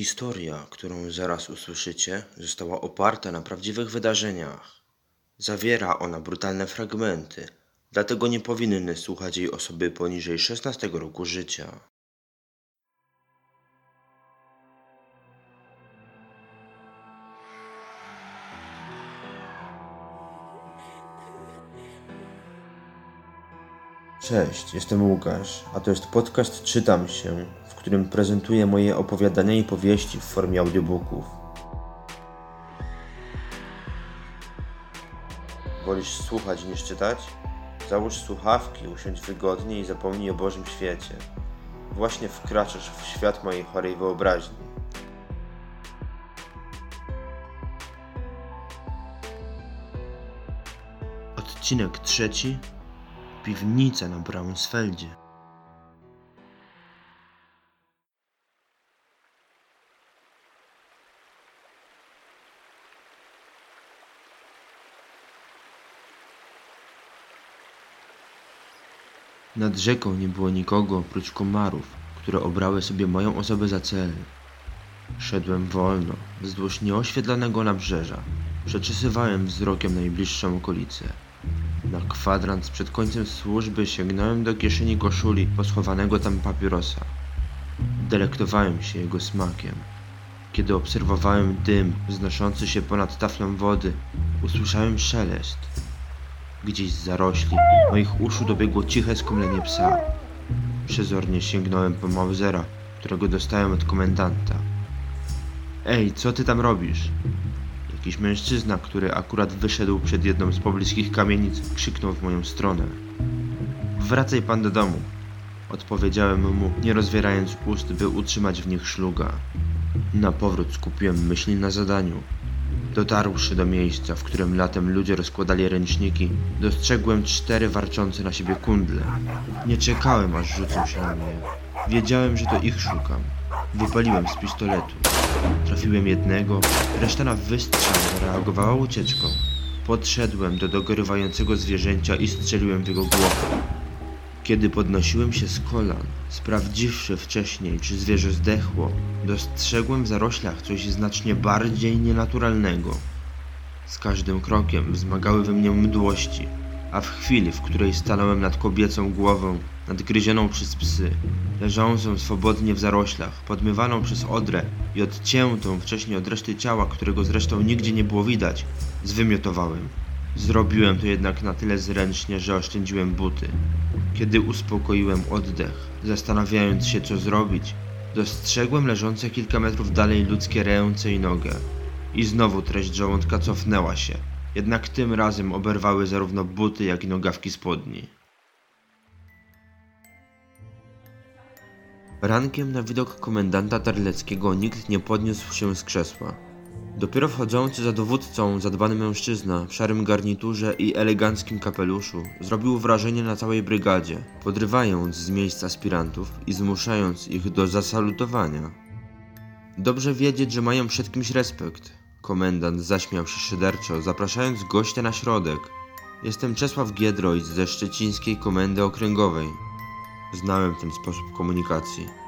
Historia, którą zaraz usłyszycie, została oparta na prawdziwych wydarzeniach. Zawiera ona brutalne fragmenty, dlatego nie powinny słuchać jej osoby poniżej 16 roku życia. Cześć, jestem Łukasz, a to jest podcast Czytam się, którym prezentuję moje opowiadania i powieści w formie audiobooków. Wolisz słuchać niż czytać? Załóż słuchawki, usiądź wygodnie i zapomnij o Bożym świecie. Właśnie wkraczasz w świat mojej chorej wyobraźni. Odcinek trzeci. Piwnica na Braunsfeldzie. Nad rzeką nie było nikogo oprócz komarów, które obrały sobie moją osobę za cel. Szedłem wolno, wzdłuż nieoświetlonego nabrzeża. Przeczesywałem wzrokiem najbliższą okolicę. Na kwadrans przed końcem służby sięgnąłem do kieszeni koszuli poschowanego tam papierosa. Delektowałem się jego smakiem. Kiedy obserwowałem dym wznoszący się ponad taflą wody, usłyszałem szelest. Gdzieś zarośli moich uszu dobiegło ciche skomlenie psa. Przezornie sięgnąłem po Mausera, którego dostałem od komendanta. Ej, co ty tam robisz? Jakiś mężczyzna, który akurat wyszedł przed jedną z pobliskich kamienic, krzyknął w moją stronę. Wracaj pan do domu. Odpowiedziałem mu, nie rozwierając ust, by utrzymać w nich szluga. Na powrót skupiłem myśli na zadaniu. Dotarłszy do miejsca, w którym latem ludzie rozkładali ręczniki, dostrzegłem cztery warczące na siebie kundle. Nie czekałem, aż rzucą się na mnie. Wiedziałem, że to ich szukam. Wypaliłem z pistoletu. Trafiłem jednego, reszta na wystrzał zareagowała ucieczką. Podszedłem do dogorywającego zwierzęcia i strzeliłem w jego głowę. Kiedy podnosiłem się z kolan, sprawdziwszy wcześniej, czy zwierzę zdechło, dostrzegłem w zaroślach coś znacznie bardziej nienaturalnego. Z każdym krokiem wzmagały we mnie mdłości, a w chwili, w której stanąłem nad kobiecą głową, nadgryzioną przez psy, leżącą swobodnie w zaroślach, podmywaną przez odrę i odciętą wcześniej od reszty ciała, którego zresztą nigdzie nie było widać, zwymiotowałem. Zrobiłem to jednak na tyle zręcznie, że oszczędziłem buty. Kiedy uspokoiłem oddech, zastanawiając się co zrobić, dostrzegłem leżące kilka metrów dalej ludzkie ręce i nogę. I znowu treść żołądka cofnęła się, jednak tym razem oberwały zarówno buty, jak i nogawki spodni. Rankiem na widok komendanta Terleckiego nikt nie podniósł się z krzesła. Dopiero wchodzący za dowódcą zadbany mężczyzna w szarym garniturze i eleganckim kapeluszu zrobił wrażenie na całej brygadzie, podrywając z miejsc aspirantów i zmuszając ich do zasalutowania. Dobrze wiedzieć, że mają przed kimś respekt. Komendant zaśmiał się szyderczo, zapraszając gościa na środek. Jestem Czesław Giedroyć ze Szczecińskiej Komendy Okręgowej. Znałem ten sposób komunikacji.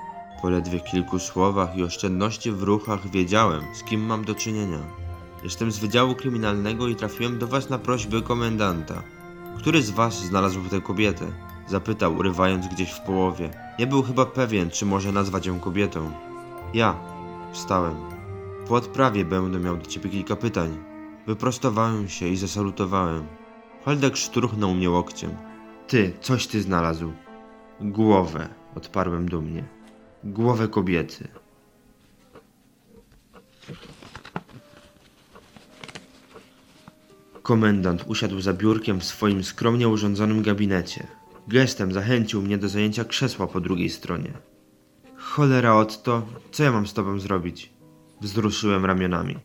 Po ledwie kilku słowach i oszczędności w ruchach wiedziałem, z kim mam do czynienia. Jestem z Wydziału Kryminalnego i trafiłem do was na prośbę komendanta. Który z was znalazł tę kobietę? Zapytał, urywając gdzieś w połowie. Nie był chyba pewien, czy może nazwać ją kobietą. Ja. Wstałem. Po odprawie będę miał do ciebie kilka pytań. Wyprostowałem się i zasalutowałem. Holdek szturchnął mnie łokciem. Ty, coś ty znalazł. Głowę, odparłem dumnie. Głowę kobiety. Komendant usiadł za biurkiem w swoim skromnie urządzonym gabinecie. Gestem zachęcił mnie do zajęcia krzesła po drugiej stronie. Cholera Otto, co ja mam z tobą zrobić? Wzruszyłem ramionami.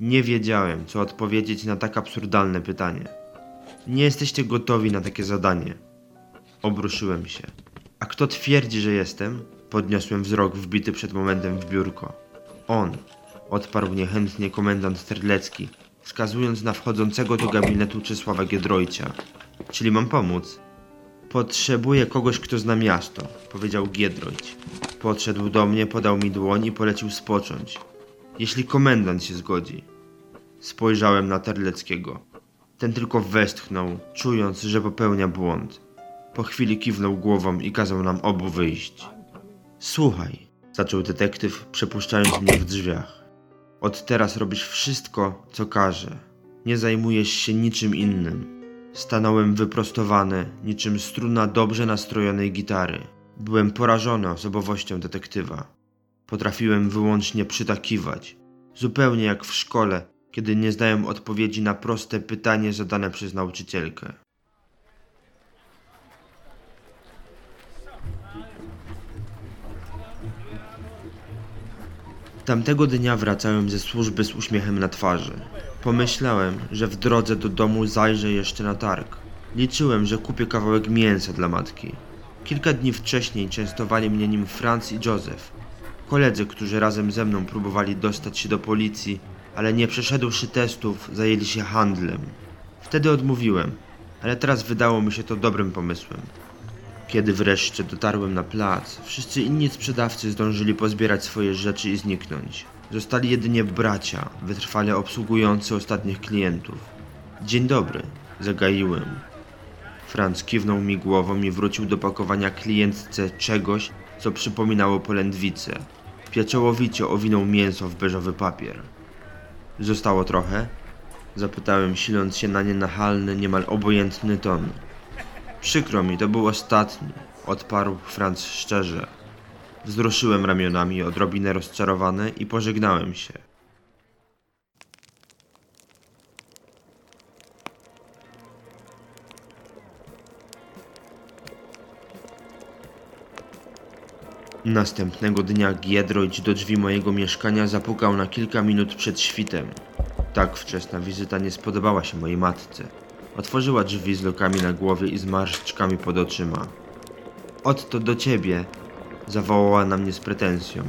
Nie wiedziałem, co odpowiedzieć na tak absurdalne pytanie. Nie jesteście gotowi na takie zadanie. Obruszyłem się. A kto twierdzi, że jestem? Podniosłem wzrok wbity przed momentem w biurko. On, odparł niechętnie komendant Terlecki, wskazując na wchodzącego do gabinetu Czesława Giedroycia. Czyli mam pomóc? Potrzebuję kogoś, kto zna miasto, powiedział Giedroyć. Podszedł do mnie, podał mi dłoń i polecił spocząć. Jeśli komendant się zgodzi. Spojrzałem na Terleckiego. Ten tylko westchnął, czując, że popełnia błąd. Po chwili kiwnął głową i kazał nam obu wyjść. Słuchaj, zaczął detektyw, przepuszczając mnie w drzwiach. Od teraz robisz wszystko, co każe. Nie zajmujesz się niczym innym. Stanąłem wyprostowany, niczym struna dobrze nastrojonej gitary. Byłem porażony osobowością detektywa. Potrafiłem wyłącznie przytakiwać, zupełnie jak w szkole, kiedy nie znałem odpowiedzi na proste pytanie zadane przez nauczycielkę. Tamtego dnia wracałem ze służby z uśmiechem na twarzy. Pomyślałem, że w drodze do domu zajrzę jeszcze na targ. Liczyłem, że kupię kawałek mięsa dla matki. Kilka dni wcześniej częstowali mnie nim Franz i Józef. Koledzy, którzy razem ze mną próbowali dostać się do policji, ale nie przeszedłszy testów, zajęli się handlem. Wtedy odmówiłem, ale teraz wydało mi się to dobrym pomysłem. Kiedy wreszcie dotarłem na plac, wszyscy inni sprzedawcy zdążyli pozbierać swoje rzeczy i zniknąć. Zostali jedynie bracia, wytrwale obsługujący ostatnich klientów. Dzień dobry, zagaiłem. Franz kiwnął mi głową i wrócił do pakowania klientce czegoś, co przypominało polędwicę. Pieczołowicie owinął mięso w beżowy papier. Zostało trochę? Zapytałem, siląc się na nienachalny, niemal obojętny ton. Przykro mi, to był ostatni, odparł Franz szczerze. Wzruszyłem ramionami, odrobinę rozczarowany i pożegnałem się. Następnego dnia Giedroyć do drzwi mojego mieszkania zapukał na kilka minut przed świtem. Tak wczesna wizyta nie spodobała się mojej matce. Otworzyła drzwi z lokami na głowie i zmarszczkami pod oczyma. Otto do ciebie, zawołała na mnie z pretensją.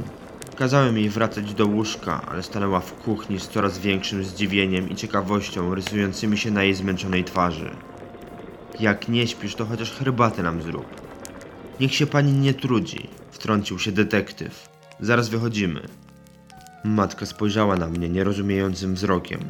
Kazałem jej wracać do łóżka, ale stanęła w kuchni z coraz większym zdziwieniem i ciekawością rysującymi się na jej zmęczonej twarzy. Jak nie śpisz, to chociaż herbatę nam zrób. Niech się pani nie trudzi, wtrącił się detektyw. Zaraz wychodzimy. Matka spojrzała na mnie nierozumiejącym wzrokiem.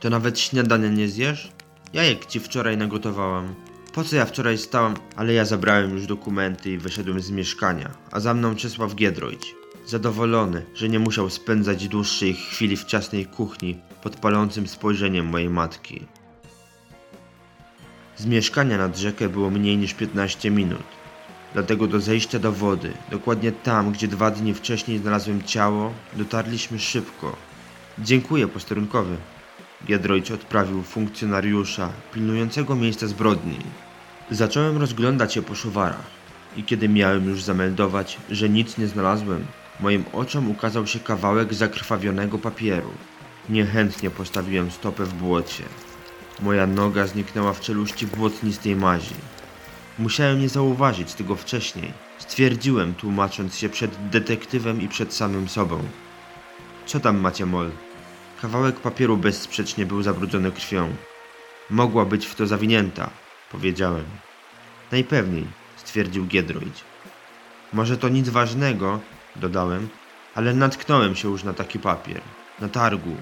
To nawet śniadania nie zjesz? Jajek ci wczoraj nagotowałam. Po co ja wczoraj stałam? Ale ja zabrałem już dokumenty i wyszedłem z mieszkania, a za mną Czesław Giedroyć. Zadowolony, że nie musiał spędzać dłuższej chwili w ciasnej kuchni pod palącym spojrzeniem mojej matki. Z mieszkania nad rzekę było mniej niż 15 minut. Dlatego do zejścia do wody, dokładnie tam, gdzie dwa dni wcześniej znalazłem ciało, dotarliśmy szybko. Dziękuję posterunkowy. Giedroyć odprawił funkcjonariusza pilnującego miejsca zbrodni. Zacząłem rozglądać się po szuwarach i kiedy miałem już zameldować, że nic nie znalazłem, moim oczom ukazał się kawałek zakrwawionego papieru. Niechętnie postawiłem stopę w błocie. Moja noga zniknęła w czeluści błotnistej mazi. Musiałem nie zauważyć tego wcześniej. Stwierdziłem, tłumacząc się przed detektywem i przed samym sobą. Co tam macie, Mol? Kawałek papieru bezsprzecznie był zabrudzony krwią. Mogła być w to zawinięta, powiedziałem. Najpewniej, stwierdził Giedroyć. Może to nic ważnego, dodałem, ale natknąłem się już na taki papier. Na targu.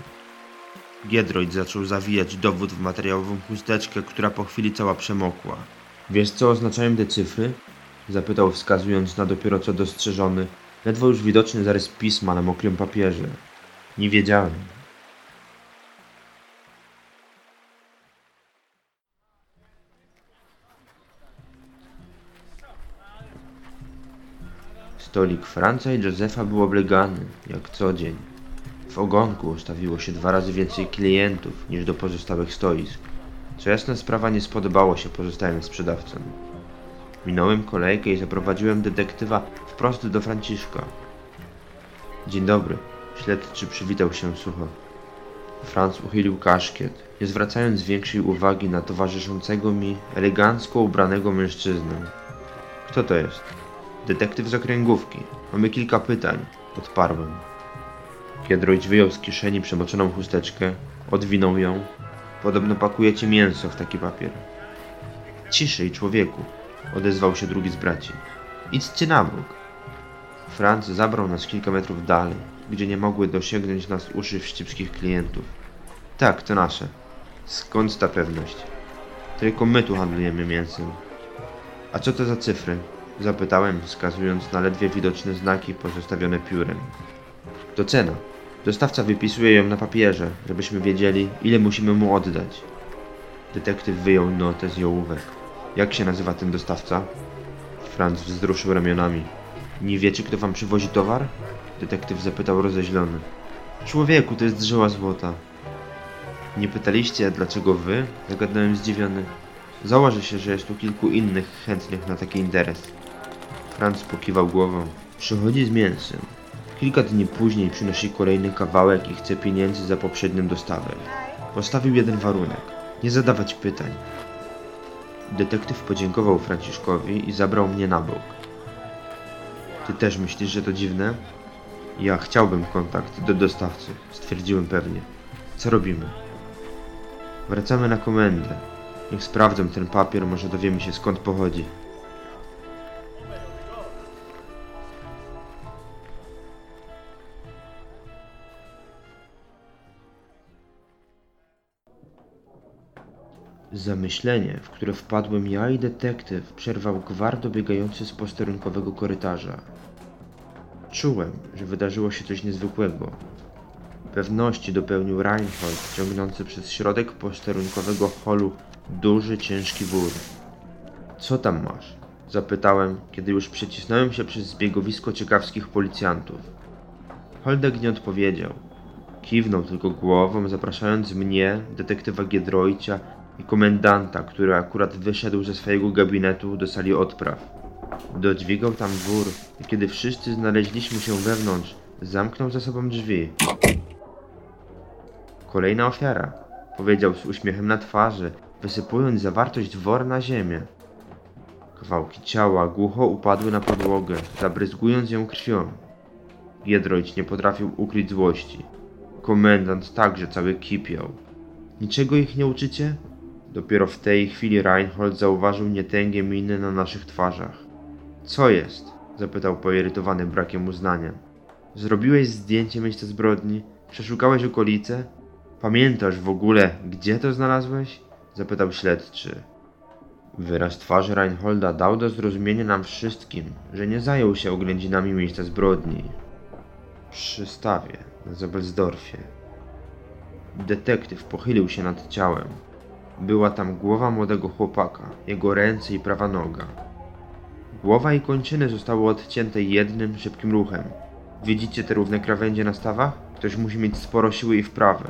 Giedroyć zaczął zawijać dowód w materiałową chusteczkę, która po chwili cała przemokła. Wiesz, co oznaczają te cyfry? Zapytał, wskazując na dopiero co dostrzeżony, ledwo już widoczny zarys pisma na mokrym papierze. Nie wiedziałem. Stolik Franca i Józefa był oblegany, jak co dzień. W ogonku ustawiło się dwa razy więcej klientów niż do pozostałych stoisk. Co jasna sprawa nie spodobało się pozostałym sprzedawcom. Minąłem kolejkę i zaprowadziłem detektywa wprost do Franciszka. Dzień dobry. Śledczy przywitał się sucho. Franz uchylił kaszkiet, nie zwracając większej uwagi na towarzyszącego mi elegancko ubranego mężczyznę. Kto to jest? Detektyw z okręgówki. Mamy kilka pytań. Odparłem. Kiedroyć wyjął z kieszeni przemoczoną chusteczkę, odwinął ją. Podobno pakujecie mięso w taki papier. Ciszej, człowieku, odezwał się drugi z braci. Idźcie na bok. Franz zabrał nas kilka metrów dalej, gdzie nie mogły dosięgnąć nas uszy wścibskich klientów. Tak, to nasze. Skąd ta pewność? Tylko my tu handlujemy mięsem. A co to za cyfry? Zapytałem, wskazując na ledwie widoczne znaki pozostawione piórem. To cena. Dostawca wypisuje ją na papierze, żebyśmy wiedzieli, ile musimy mu oddać. Detektyw wyjął notę z jołówek. Jak się nazywa ten dostawca? Franz wzruszył ramionami. Nie wiecie, kto wam przywozi towar? Detektyw zapytał rozeźlony. Człowieku, to jest drzeła złota. Nie pytaliście, dlaczego wy? Zagadnąłem zdziwiony. Założę się, że jest tu kilku innych chętnych na taki interes. Franz pokiwał głową. Przychodzi z mięsem. Kilka dni później przynosi kolejny kawałek i chce pieniędzy za poprzednią dostawę. Postawił jeden warunek. Nie zadawać pytań. Detektyw podziękował Franciszkowi i zabrał mnie na bok. Ty też myślisz, że to dziwne? Ja chciałbym kontakt do dostawcy, stwierdziłem pewnie. Co robimy? Wracamy na komendę. Niech sprawdzą ten papier, może dowiemy się skąd pochodzi. Zamyślenie, w które wpadłem ja i detektyw, przerwał gwar dobiegający z posterunkowego korytarza. Czułem, że wydarzyło się coś niezwykłego. Pewności dopełnił Reinhold, ciągnący przez środek posterunkowego holu duży, ciężki wór. Co tam masz? Zapytałem, kiedy już przecisnąłem się przez zbiegowisko ciekawskich policjantów. Holdek nie odpowiedział. Kiwnął tylko głową, zapraszając mnie, detektywa Giedroycia komendanta, który akurat wyszedł ze swojego gabinetu do sali odpraw. Dodźwigał tam wór i kiedy wszyscy znaleźliśmy się wewnątrz, zamknął za sobą drzwi. Kolejna ofiara, powiedział z uśmiechem na twarzy, wysypując zawartość wor na ziemię. Kawałki ciała głucho upadły na podłogę, zabryzgując ją krwią. Giedroyć nie potrafił ukryć złości. Komendant także cały kipiał. Niczego ich nie uczycie? Dopiero w tej chwili Reinhold zauważył nietęgie miny na naszych twarzach. Co jest? zapytał poirytowany brakiem uznania. Zrobiłeś zdjęcie miejsca zbrodni? Przeszukałeś okolice? Pamiętasz w ogóle, gdzie to znalazłeś? zapytał śledczy. Wyraz twarzy Reinholda dał do zrozumienia nam wszystkim, że nie zajął się oględzinami miejsca zbrodni. Przy stawie na Zobelsdorfie. Detektyw pochylił się nad ciałem. Była tam głowa młodego chłopaka, jego ręce i prawa noga. Głowa i kończyny zostały odcięte jednym szybkim ruchem. Widzicie te równe krawędzie na stawach? Ktoś musi mieć sporo siły i wprawy.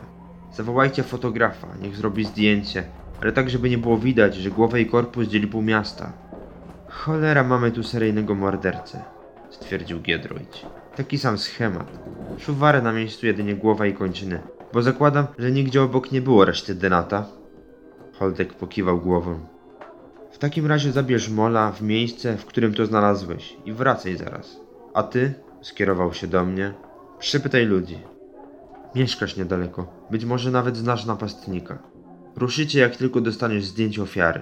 Zawołajcie fotografa, niech zrobi zdjęcie, ale tak, żeby nie było widać, że głowę i korpus dzieli pół miasta. Cholera, mamy tu seryjnego mordercę, stwierdził Giedroyć. Taki sam schemat. Szuwarę na miejscu jedynie głowa i kończyny, bo zakładam, że nigdzie obok nie było reszty denata. Holdek pokiwał głową. W takim razie zabierz Mola w miejsce, w którym to znalazłeś i wracaj zaraz. A ty, skierował się do mnie, przypytaj ludzi. Mieszkasz niedaleko, być może nawet znasz napastnika. Ruszycie jak tylko dostaniesz zdjęcie ofiary.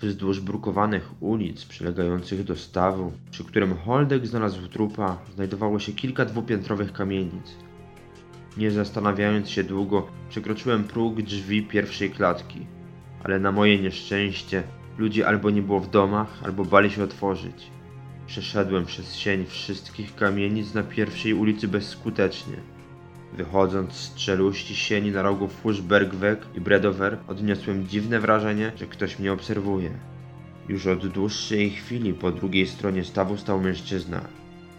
Wzdłuż brukowanych ulic przylegających do stawu, przy którym Holdek znalazł trupa, znajdowało się kilka dwupiętrowych kamienic. Nie zastanawiając się długo, przekroczyłem próg drzwi pierwszej klatki. Ale na moje nieszczęście, ludzi albo nie było w domach, albo bali się otworzyć. Przeszedłem przez sień wszystkich kamienic na pierwszej ulicy bezskutecznie. Wychodząc z czeluści sieni na rogu Fuszbergweg i Bredower, odniosłem dziwne wrażenie, że ktoś mnie obserwuje. Już od dłuższej chwili po drugiej stronie stawu stał mężczyzna.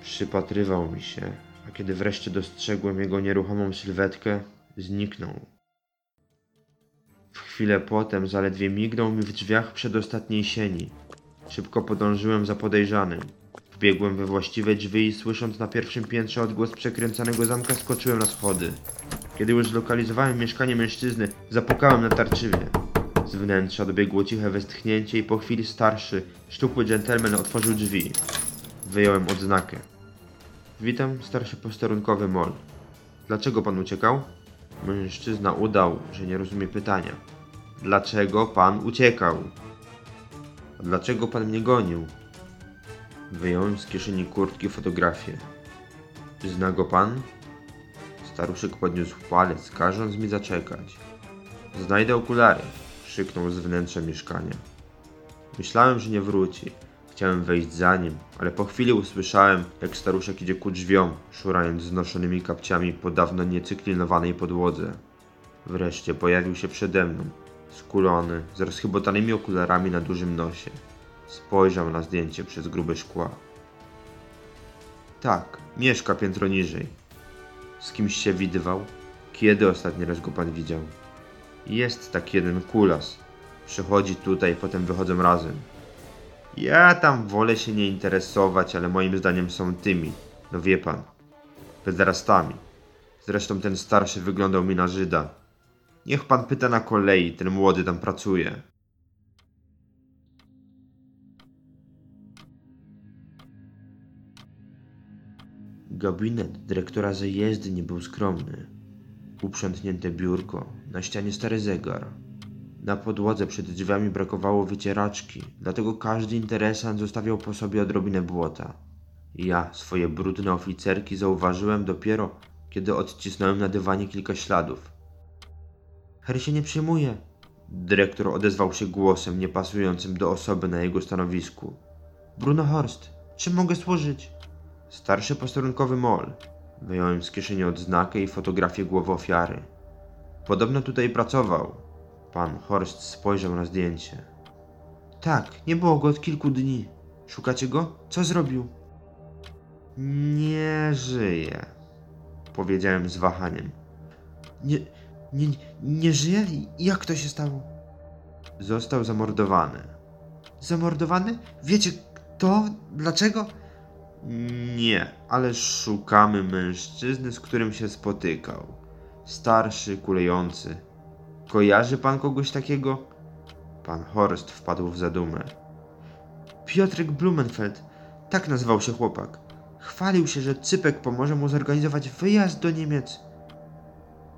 Przypatrywał mi się, a kiedy wreszcie dostrzegłem jego nieruchomą sylwetkę, zniknął. W chwilę potem zaledwie mignął mi w drzwiach przedostatniej sieni. Szybko podążyłem za podejrzanym. Wbiegłem we właściwe drzwi i słysząc na pierwszym piętrze odgłos przekręcanego zamka, skoczyłem na schody. Kiedy już zlokalizowałem mieszkanie mężczyzny, zapukałem na tarczywie. Z wnętrza dobiegło ciche westchnięcie i po chwili starszy, szczupły dżentelmen otworzył drzwi. Wyjąłem odznakę. Witam, starszy posterunkowy Mol. Dlaczego pan uciekał? Mężczyzna udał, że nie rozumie pytania. Dlaczego pan uciekał? A dlaczego pan mnie gonił? Wyjąłem z kieszeni kurtki fotografię. Zna go pan? Staruszek podniósł palec, każąc mi zaczekać. Znajdę okulary, krzyknął z wnętrza mieszkania. Myślałem, że nie wróci. Chciałem wejść za nim, ale po chwili usłyszałem, jak staruszek idzie ku drzwiom, szurając znoszonymi kapciami po dawno niecyklinowanej podłodze. Wreszcie pojawił się przede mną, skulony, z rozchybotanymi okularami na dużym nosie. Spojrzał na zdjęcie przez grube szkła. Tak, mieszka piętro niżej. Z kimś się widywał? Kiedy ostatni raz go pan widział? Jest taki jeden kulas. Przychodzi tutaj, potem wychodzą razem. Ja tam wolę się nie interesować, ale moim zdaniem są tymi, no wie pan, pederastami. Zresztą ten starszy wyglądał mi na Żyda. Niech pan pyta na kolei, ten młody tam pracuje. Gabinet dyrektora zajezdni był skromny. Uprzątnięte biurko, na ścianie stary zegar. Na podłodze przed drzwiami brakowało wycieraczki, dlatego każdy interesant zostawiał po sobie odrobinę błota. Ja swoje brudne oficerki zauważyłem dopiero, kiedy odcisnąłem na dywanie kilka śladów. Harry się nie przejmuje. Dyrektor odezwał się głosem niepasującym do osoby na jego stanowisku. Bruno Horst, czym mogę służyć? Starszy posterunkowy mol. Wyjąłem z kieszeni odznakę i fotografię głowy ofiary. Podobno tutaj pracował. Pan Horst spojrzał na zdjęcie. Tak, nie było go od kilku dni. Szukacie go? Co zrobił? Nie żyje, powiedziałem z wahaniem. Nie, nie, nie żyje? Jak to się stało? Został zamordowany. Zamordowany? Wiecie kto? Dlaczego? Nie, ale szukamy mężczyzny, z którym się spotykał. Starszy, kulejący. Kojarzy pan kogoś takiego? Pan Horst wpadł w zadumę. Piotrek Blumenfeld, tak nazywał się chłopak. Chwalił się, że Cypek pomoże mu zorganizować wyjazd do Niemiec.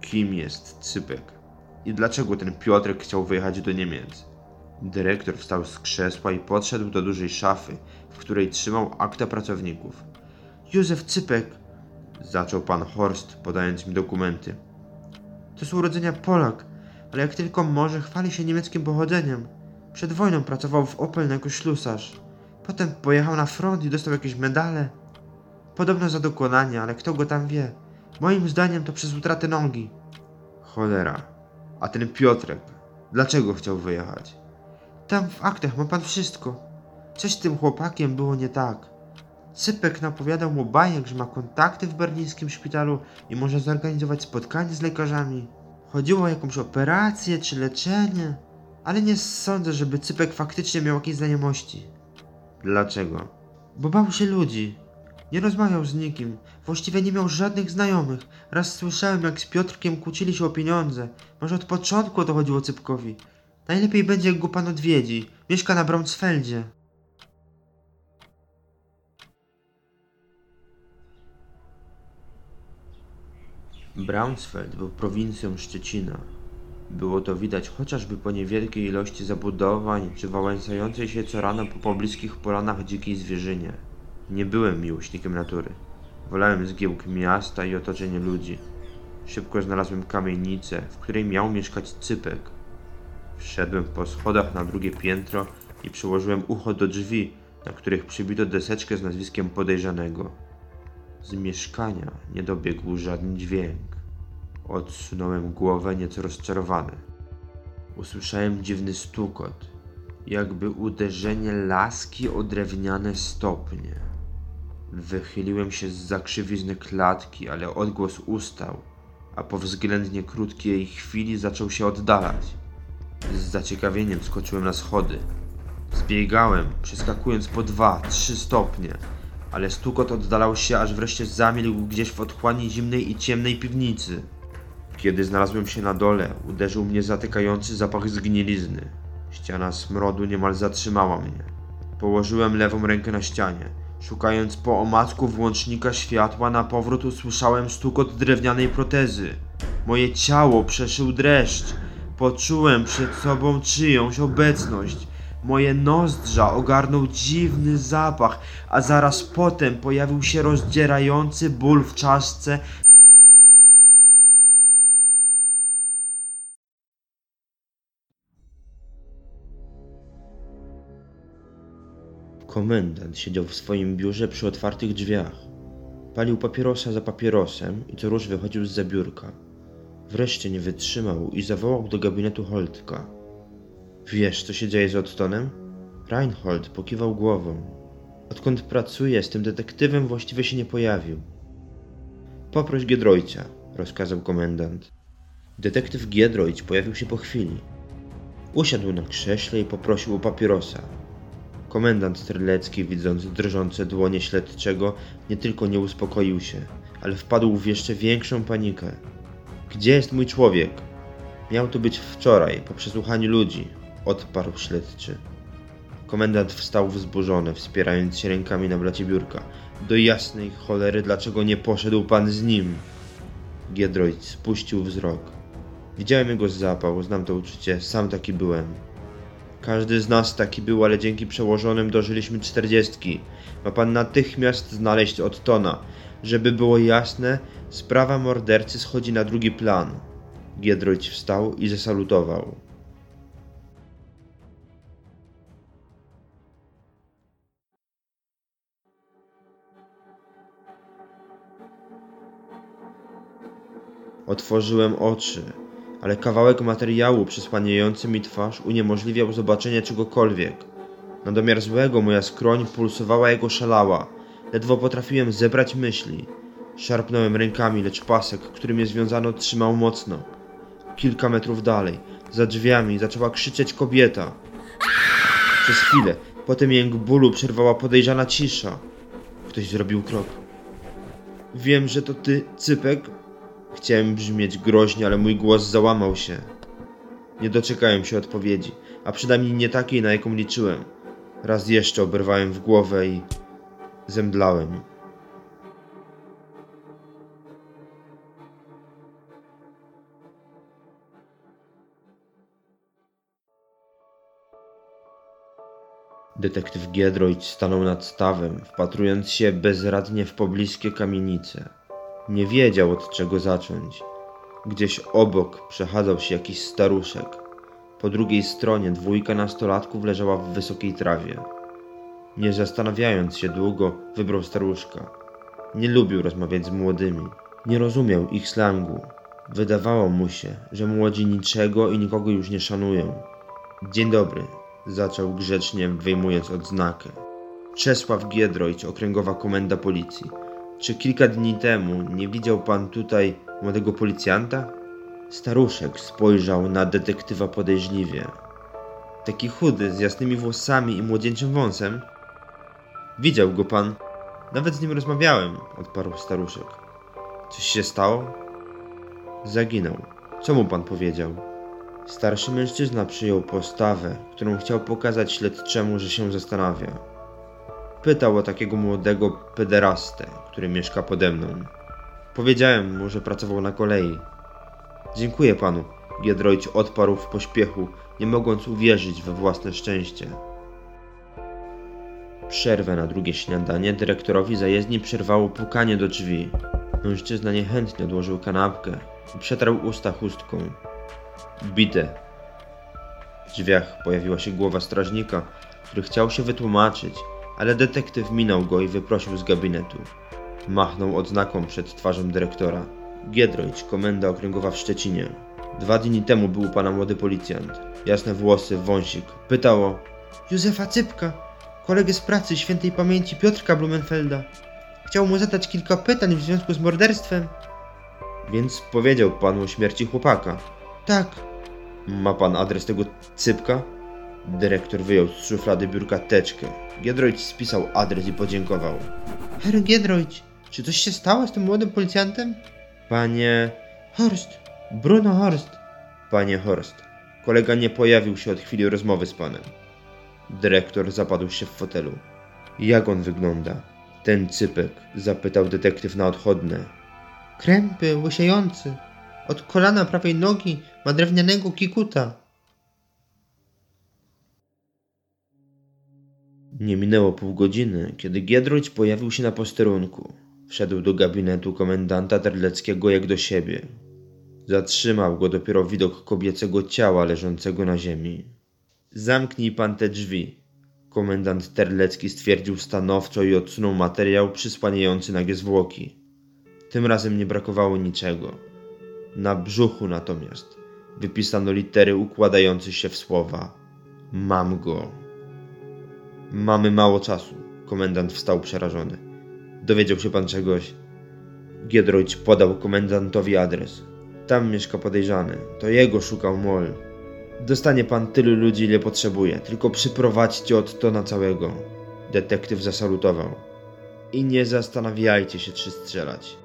Kim jest Cypek? I dlaczego ten Piotrek chciał wyjechać do Niemiec? Dyrektor wstał z krzesła i podszedł do dużej szafy, w której trzymał akta pracowników. Józef Cypek, zaczął pan Horst, podając mi dokumenty. To z urodzenia Polak, ale jak tylko może, chwali się niemieckim pochodzeniem. Przed wojną pracował w Opel jako ślusarz. Potem pojechał na front i dostał jakieś medale. Podobno za dokonanie, ale kto go tam wie. Moim zdaniem to przez utratę nogi. Cholera. A ten Piotrek, dlaczego chciał wyjechać? Tam w aktach ma pan wszystko. Coś z tym chłopakiem było nie tak. Cypek napowiadał mu bajek, że ma kontakty w berlińskim szpitalu i może zorganizować spotkanie z lekarzami. Chodziło o jakąś operację czy leczenie, ale nie sądzę, żeby Cypek faktycznie miał jakieś znajomości. Dlaczego? Bo bał się ludzi. Nie rozmawiał z nikim. Właściwie nie miał żadnych znajomych. Raz słyszałem, jak z Piotrkiem kłócili się o pieniądze. Może od początku o to chodziło Cypkowi. Najlepiej będzie, jak go pan odwiedzi. Mieszka na Braunsfeldzie. Braunsfeld był prowincją Szczecina. Było to widać chociażby po niewielkiej ilości zabudowań czy wałęsającej się co rano po pobliskich polanach dzikiej zwierzynie. Nie byłem miłośnikiem natury. Wolałem zgiełk miasta i otoczenie ludzi. Szybko znalazłem kamienicę, w której miał mieszkać Cypek. Wszedłem po schodach na drugie piętro i przyłożyłem ucho do drzwi, na których przybito deseczkę z nazwiskiem podejrzanego. Z mieszkania nie dobiegł żaden dźwięk. Odsunąłem głowę nieco rozczarowany. Usłyszałem dziwny stukot, jakby uderzenie laski o drewniane stopnie. Wychyliłem się z zakrzywizny klatki, ale odgłos ustał, a po względnie krótkiej chwili zaczął się oddalać. Z zaciekawieniem skoczyłem na schody. Zbiegałem, przeskakując po dwa, trzy stopnie, ale stukot oddalał się, aż wreszcie zamilkł gdzieś w otchłani zimnej i ciemnej piwnicy. Kiedy znalazłem się na dole, uderzył mnie zatykający zapach zgnilizny. Ściana smrodu niemal zatrzymała mnie. Położyłem lewą rękę na ścianie. Szukając po omacku włącznika światła, na powrót usłyszałem stukot drewnianej protezy. Moje ciało przeszył dreszcz. Poczułem przed sobą czyjąś obecność. Moje nozdrza ogarnął dziwny zapach, a zaraz potem pojawił się rozdzierający ból w czaszce. Komendant siedział w swoim biurze przy otwartych drzwiach. Palił papierosa za papierosem i co rusz wychodził z zabiórka. Wreszcie nie wytrzymał i zawołał do gabinetu Holtka. Wiesz, co się dzieje z Ottonem? Reinhold pokiwał głową. Odkąd pracuję z tym detektywem, właściwie się nie pojawił. Poproś Giedroycia, rozkazał komendant. Detektyw Giedroyć pojawił się po chwili. Usiadł na krześle i poprosił o papierosa. Komendant Strzelecki, widząc drżące dłonie śledczego, nie tylko nie uspokoił się, ale wpadł w jeszcze większą panikę. Gdzie jest mój człowiek? Miał tu być wczoraj, po przesłuchaniu ludzi, odparł śledczy. Komendant wstał wzburzony, wspierając się rękami na blacie biurka. Do jasnej cholery, dlaczego nie poszedł pan z nim? Giedroyć spuścił wzrok. Widziałem jego zapał, znam to uczucie, sam taki byłem. Każdy z nas taki był, ale dzięki przełożonym dożyliśmy czterdziestki. Ma pan natychmiast znaleźć Ottona. Żeby było jasne, sprawa mordercy schodzi na drugi plan. Giedroyć wstał i zasalutował. Otworzyłem oczy, ale kawałek materiału przysłaniający mi twarz uniemożliwiał zobaczenie czegokolwiek. Na domiar złego moja skroń pulsowała jego szalała. Ledwo potrafiłem zebrać myśli. Szarpnąłem rękami, lecz pasek, który mnie związano, trzymał mocno. Kilka metrów dalej, za drzwiami, zaczęła krzyczeć kobieta. Przez chwilę, potem jęk bólu przerwała podejrzana cisza. Ktoś zrobił krok. Wiem, że to ty, Cypek, Chciałem brzmieć groźnie, ale mój głos załamał się. Nie doczekałem się odpowiedzi, a przynajmniej nie takiej, na jaką liczyłem. Raz jeszcze oberwałem w głowę i zemdlałem. Detektyw Giedroyć stanął nad stawem, wpatrując się bezradnie w pobliskie kamienice. Nie wiedział od czego zacząć. Gdzieś obok przechadzał się jakiś staruszek. Po drugiej stronie dwójka nastolatków leżała w wysokiej trawie. Nie zastanawiając się długo, wybrał staruszka. Nie lubił rozmawiać z młodymi. Nie rozumiał ich slangu. Wydawało mu się, że młodzi niczego i nikogo już nie szanują. Dzień dobry, zaczął grzecznie, wyjmując odznakę. Czesław Giedroyć, okręgowa komenda policji. Czy kilka dni temu nie widział pan tutaj młodego policjanta? Staruszek spojrzał na detektywa podejrzliwie. Taki chudy, z jasnymi włosami i młodzieńczym wąsem. Widział go pan. Nawet z nim rozmawiałem, odparł staruszek. Coś się stało? Zaginął. Co mu pan powiedział? Starszy mężczyzna przyjął postawę, którą chciał pokazać śledczemu, że się zastanawia. Pytał o takiego młodego pederastę, który mieszka pode mną. Powiedziałem mu, że pracował na kolei. Dziękuję panu. Giedroyć odparł w pośpiechu, nie mogąc uwierzyć we własne szczęście. Przerwę na drugie śniadanie dyrektorowi zajezdni przerwało pukanie do drzwi. Mężczyzna niechętnie odłożył kanapkę i przetarł usta chustką. Bite. W drzwiach pojawiła się głowa strażnika, który chciał się wytłumaczyć, ale detektyw minął go i wyprosił z gabinetu. Machnął odznaką przed twarzą dyrektora. Giedroyć, komenda okręgowa w Szczecinie. Dwa dni temu był pana młody policjant. Jasne włosy, wąsik. Pytał o Józefa Cypka, kolegę z pracy świętej pamięci Piotrka Blumenfelda. Chciał mu zadać kilka pytań w związku z morderstwem. Więc powiedział panu o śmierci chłopaka. Tak. Ma pan adres tego Cypka? Dyrektor wyjął z szuflady biurka teczkę. Giedroyć spisał adres i podziękował. Herr Giedroyć, czy coś się stało z tym młodym policjantem? Panie... Horst! Bruno Horst! Panie Horst, kolega nie pojawił się od chwili rozmowy z panem. Dyrektor zapadł się w fotelu. Jak on wygląda? Ten cypek, zapytał detektyw na odchodne. Krępy, łysiejący. Od kolana prawej nogi ma drewnianego kikuta. Nie minęło pół godziny, kiedy Giedroyć pojawił się na posterunku. Wszedł do gabinetu komendanta Terleckiego jak do siebie. Zatrzymał go dopiero widok kobiecego ciała leżącego na ziemi. Zamknij pan te drzwi. Komendant Terlecki stwierdził stanowczo i odsunął materiał przysłaniający nagie zwłoki. Tym razem nie brakowało niczego. Na brzuchu natomiast wypisano litery układające się w słowa. Mam go. Mamy mało czasu. Komendant wstał przerażony. Dowiedział się pan czegoś? Giedroyć podał komendantowi adres. Tam mieszka podejrzany. To jego szukał Moll. Dostanie pan tylu ludzi, ile potrzebuje. Tylko przyprowadźcie od to na całego. Detektyw zasalutował. I nie zastanawiajcie się, czy strzelać.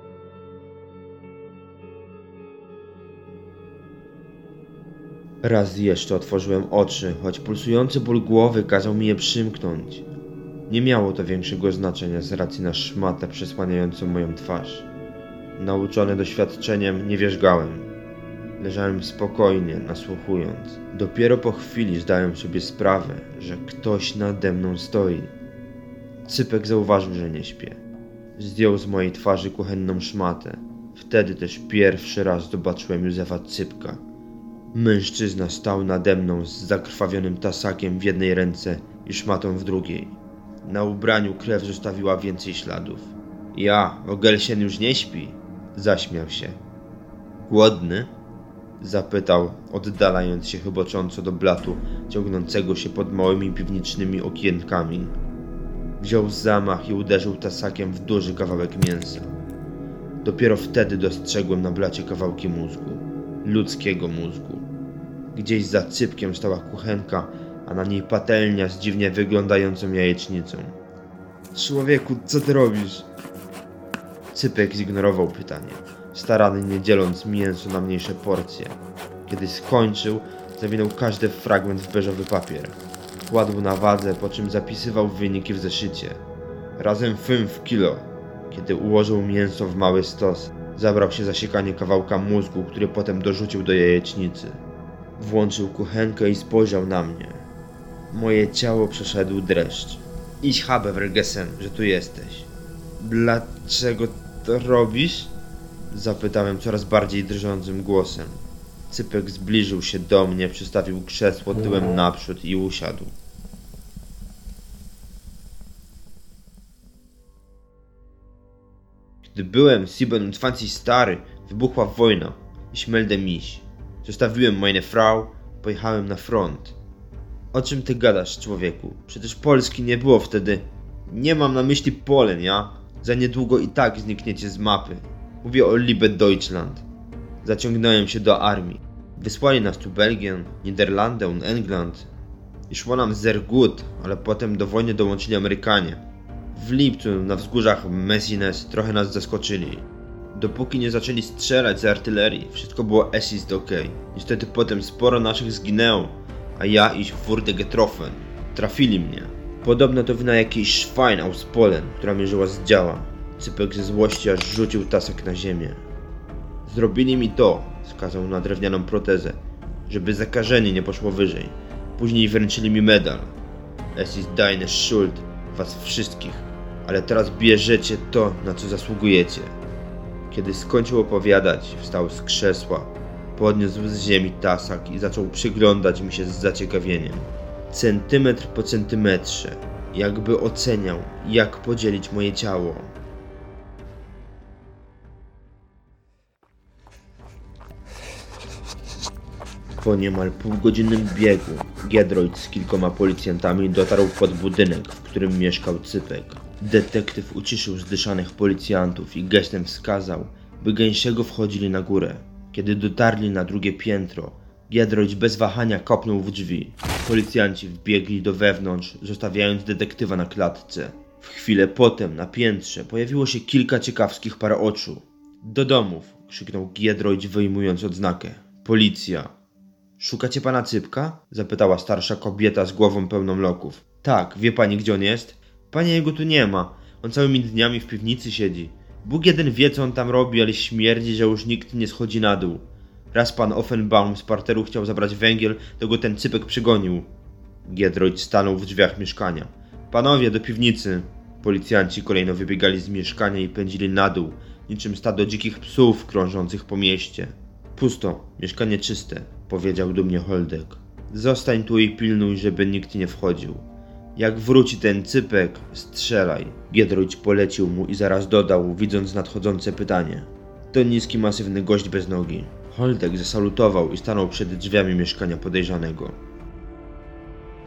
Raz jeszcze otworzyłem oczy, choć pulsujący ból głowy kazał mi je przymknąć. Nie miało to większego znaczenia z racji na szmatę przesłaniającą moją twarz. Nauczony doświadczeniem, nie wierzgałem. Leżałem spokojnie, nasłuchując. Dopiero po chwili zdałem sobie sprawę, że ktoś nade mną stoi. Cypek zauważył, że nie śpię. Zdjął z mojej twarzy kuchenną szmatę. Wtedy też pierwszy raz zobaczyłem Józefa Cypka. Mężczyzna stał nade mną z zakrwawionym tasakiem w jednej ręce i szmatą w drugiej. Na ubraniu krew zostawiła więcej śladów. Ja, Ogelsen już nie śpi, zaśmiał się. Głodny? Zapytał, oddalając się chybocząco do blatu ciągnącego się pod małymi piwnicznymi okienkami. Wziął zamach i uderzył tasakiem w duży kawałek mięsa. Dopiero wtedy dostrzegłem na blacie kawałki mózgu. Ludzkiego mózgu. Gdzieś za cypkiem stała kuchenka, a na niej patelnia z dziwnie wyglądającą jajecznicą. Człowieku, co ty robisz? Cypek zignorował pytanie, starannie dzieląc mięso na mniejsze porcje. Kiedy skończył, zawinął każdy fragment w beżowy papier. Kładł na wadze, po czym zapisywał wyniki w zeszycie. Razem 5 kilo. Kiedy ułożył mięso w mały stos, zabrał się za siekanie kawałka mózgu, który potem dorzucił do jajecznicy. Włączył kuchenkę i spojrzał na mnie. Moje ciało przeszedł dreszcz. Idź habe Vergesen, że tu jesteś. Dlaczego to robisz? Zapytałem coraz bardziej drżącym głosem. Cypek zbliżył się do mnie, przystawił krzesło tyłem naprzód i usiadł. Gdy byłem 27 stary, wybuchła wojna. Ich melde mich. Zostawiłem meine Frau, pojechałem na front. O czym ty gadasz, człowieku? Przecież Polski nie było wtedy. Nie mam na myśli Polen, ja? Za niedługo i tak znikniecie z mapy. Mówię o Liebe Deutschland. Zaciągnąłem się do armii. Wysłali nas tu Belgię, Niderlandy und England. I szło nam sehr gut, ale potem do wojny dołączyli Amerykanie. W lipcu na wzgórzach Messines trochę nas zaskoczyli. Dopóki nie zaczęli strzelać z artylerii, wszystko było es ist ok. Niestety potem sporo naszych zginęło, a ja ich wurde getroffen. Trafili mnie. Podobno to wina jakiejś Schwein aus Polen, która mierzyła z działa. Cypek ze złości aż rzucił tasek na ziemię. Zrobili mi to, wskazał na drewnianą protezę, żeby zakażenie nie poszło wyżej. Później wręczyli mi medal. Es ist deine Schuld, was wszystkich, ale teraz bierzecie to, na co zasługujecie. Kiedy skończył opowiadać, wstał z krzesła, podniósł z ziemi tasak i zaczął przyglądać mi się z zaciekawieniem. Centymetr po centymetrze, jakby oceniał, jak podzielić moje ciało. Po niemal półgodzinnym biegu Giedroyd z kilkoma policjantami dotarł pod budynek, w którym mieszkał Cypek. Detektyw uciszył zdyszanych policjantów i gestem wskazał, by gęsiego wchodzili na górę. Kiedy dotarli na drugie piętro, Giedroyd bez wahania kopnął w drzwi. Policjanci wbiegli do wewnątrz, zostawiając detektywa na klatce. W chwilę potem na piętrze pojawiło się kilka ciekawskich par oczu. Do domów! krzyknął Giedroyd wyjmując odznakę. Policja! Szukacie pana Cypka? zapytała starsza kobieta z głową pełną loków. Tak, wie pani gdzie on jest? Panie jego tu nie ma. On całymi dniami w piwnicy siedzi. Bóg jeden wie co on tam robi, ale śmierdzi, że już nikt nie schodzi na dół. Raz pan Offenbaum z parteru chciał zabrać węgiel, to go ten cypek przygonił. Giedroyd stanął w drzwiach mieszkania. Panowie, do piwnicy! Policjanci kolejno wybiegali z mieszkania i pędzili na dół, niczym stado dzikich psów krążących po mieście. Pusto, mieszkanie czyste, powiedział dumnie Holdek. Zostań tu i pilnuj, żeby nikt nie wchodził. Jak wróci ten cypek, strzelaj. Giedroyć polecił mu i zaraz dodał, widząc nadchodzące pytanie. To niski, masywny gość bez nogi. Holdek zasalutował i stanął przed drzwiami mieszkania podejrzanego.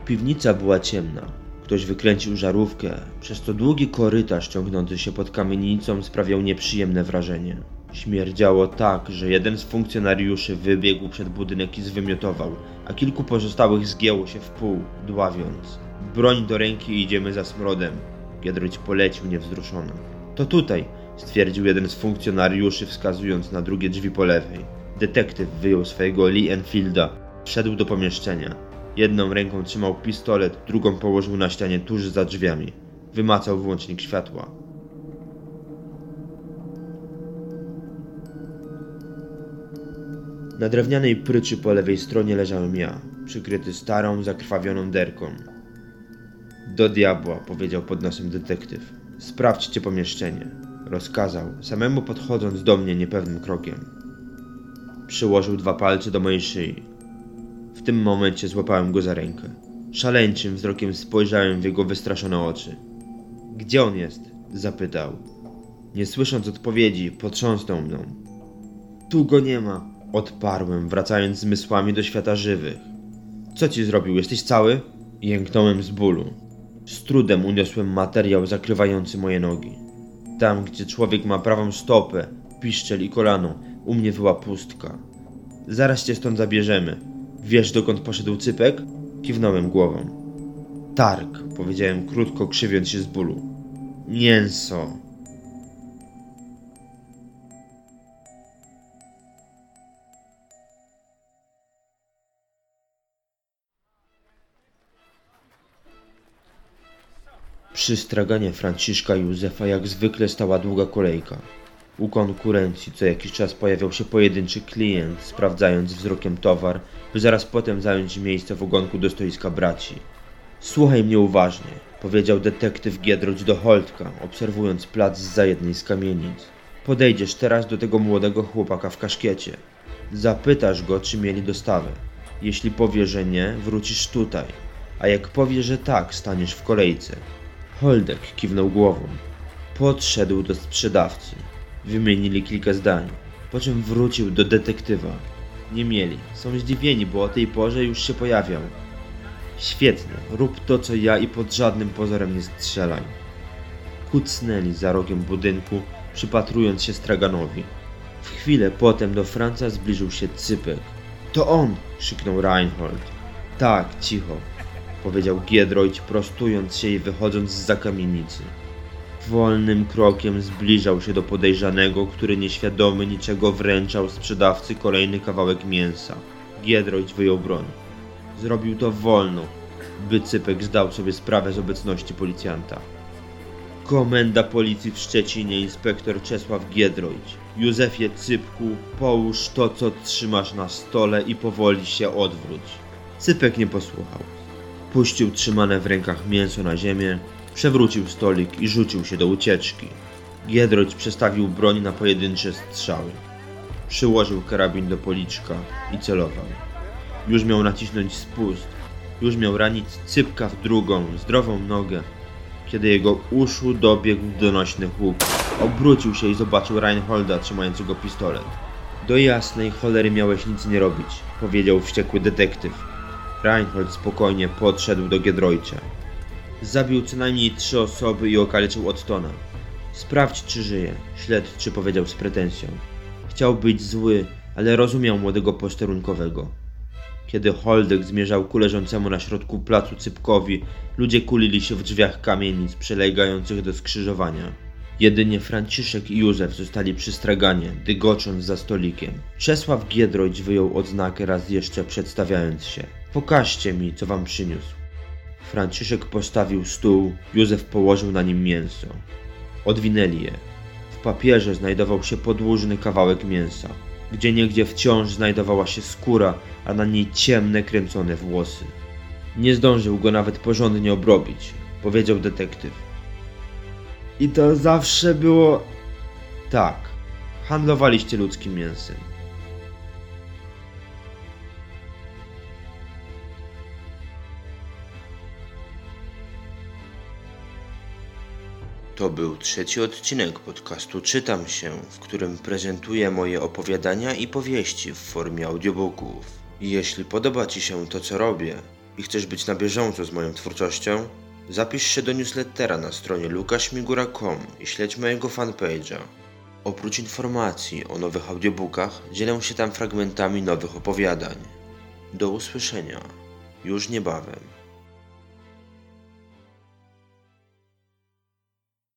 Piwnica była ciemna. Ktoś wykręcił żarówkę, przez to długi korytarz ciągnący się pod kamienicą sprawiał nieprzyjemne wrażenie. Śmierdziało tak, że jeden z funkcjonariuszy wybiegł przed budynek i zwymiotował, a kilku pozostałych zgięło się w pół, dławiąc. Broń do ręki i idziemy za smrodem. Giedroyć polecił niewzruszony. To tutaj, stwierdził jeden z funkcjonariuszy, wskazując na drugie drzwi po lewej. Detektyw wyjął swojego Lee Enfielda, wszedł do pomieszczenia. Jedną ręką trzymał pistolet, drugą położył na ścianie tuż za drzwiami. Wymacał włącznik światła. Na drewnianej pryczy po lewej stronie leżałem ja, przykryty starą, zakrwawioną derką. Do diabła, powiedział pod nosem detektyw. Sprawdźcie pomieszczenie. Rozkazał, samemu podchodząc do mnie niepewnym krokiem. Przyłożył dwa palce do mojej szyi. W tym momencie złapałem go za rękę. Szaleńczym wzrokiem spojrzałem w jego wystraszone oczy. Gdzie on jest? zapytał. Nie słysząc odpowiedzi, potrząsnął mną. Tu go nie ma, odparłem, wracając zmysłami do świata żywych. Co ci zrobił? Jesteś cały? Jęknąłem z bólu. Z trudem uniosłem materiał zakrywający moje nogi. Tam, gdzie człowiek ma prawą stopę, piszczel i kolano, u mnie była pustka. Zaraz cię stąd zabierzemy. Wiesz, dokąd poszedł cypek? Kiwnąłem głową. Targ, powiedziałem krótko, krzywiąc się z bólu. Mięso. Przy straganie Franciszka Józefa jak zwykle stała długa kolejka. U konkurencji co jakiś czas pojawiał się pojedynczy klient, sprawdzając wzrokiem towar, by zaraz potem zająć miejsce w ogonku do stoiska braci. Słuchaj mnie uważnie, powiedział detektyw Giedroć do Holtka, obserwując plac za jednej z kamienic. Podejdziesz teraz do tego młodego chłopaka w kaszkiecie. Zapytasz go, czy mieli dostawę. Jeśli powie, że nie, wrócisz tutaj. A jak powie, że tak, staniesz w kolejce. Holdek kiwnął głową. Podszedł do sprzedawcy. Wymienili kilka zdań, po czym wrócił do detektywa. Nie mieli. Są zdziwieni, bo o tej porze już się pojawiał. Świetnie, rób to co ja i pod żadnym pozorem nie strzelaj. Kucnęli za rogiem budynku, przypatrując się straganowi. W chwilę potem do Franca zbliżył się Cypek. To on! krzyknął Reinhold. Tak, cicho, powiedział Giedroyć, prostując się i wychodząc z kamienicy. Wolnym krokiem zbliżał się do podejrzanego, który nieświadomy niczego wręczał sprzedawcy kolejny kawałek mięsa. Giedroyć wyjął broń. Zrobił to wolno, by Cypek zdał sobie sprawę z obecności policjanta. Komenda policji w Szczecinie, inspektor Czesław Giedroyć. Józefie Cypku, połóż to, co trzymasz na stole i powoli się odwróć. Cypek nie posłuchał. Puścił trzymane w rękach mięso na ziemię, przewrócił stolik i rzucił się do ucieczki. Giedroyć przestawił broń na pojedyncze strzały. Przyłożył karabin do policzka i celował. Już miał nacisnąć spust, już miał ranić cypka w drugą, zdrową nogę, kiedy jego uszu dobiegł donośny huk. Obrócił się i zobaczył Reinholda trzymającego pistolet. Do jasnej cholery miałeś nic nie robić, powiedział wściekły detektyw. Reinhold spokojnie podszedł do Giedroycia. Zabił co najmniej trzy osoby i okaleczył Ottona. Sprawdź, czy żyje, śledczy powiedział z pretensją. Chciał być zły, ale rozumiał młodego posterunkowego. Kiedy Holdek zmierzał ku leżącemu na środku placu Cypkowi, ludzie kulili się w drzwiach kamienic przylegających do skrzyżowania. Jedynie Franciszek i Józef zostali przy straganie, dygocząc za stolikiem. Czesław Giedroyć wyjął odznakę raz jeszcze przedstawiając się. Pokażcie mi, co wam przyniósł. Franciszek postawił stół, Józef położył na nim mięso. Odwinęli je. W papierze znajdował się podłużny kawałek mięsa. Gdzie niegdzie wciąż znajdowała się skóra, a na niej ciemne, kręcone włosy. Nie zdążył go nawet porządnie obrobić. powiedział detektyw. I to zawsze było. Tak. Handlowaliście ludzkim mięsem. To był trzeci odcinek podcastu Czytam się, w którym prezentuję moje opowiadania i powieści w formie audiobooków. Jeśli podoba Ci się to, co robię i chcesz być na bieżąco z moją twórczością, zapisz się do newslettera na stronie lukaśmigura.com i śledź mojego fanpage'a. Oprócz informacji o nowych audiobookach, dzielę się tam fragmentami nowych opowiadań. Do usłyszenia już niebawem.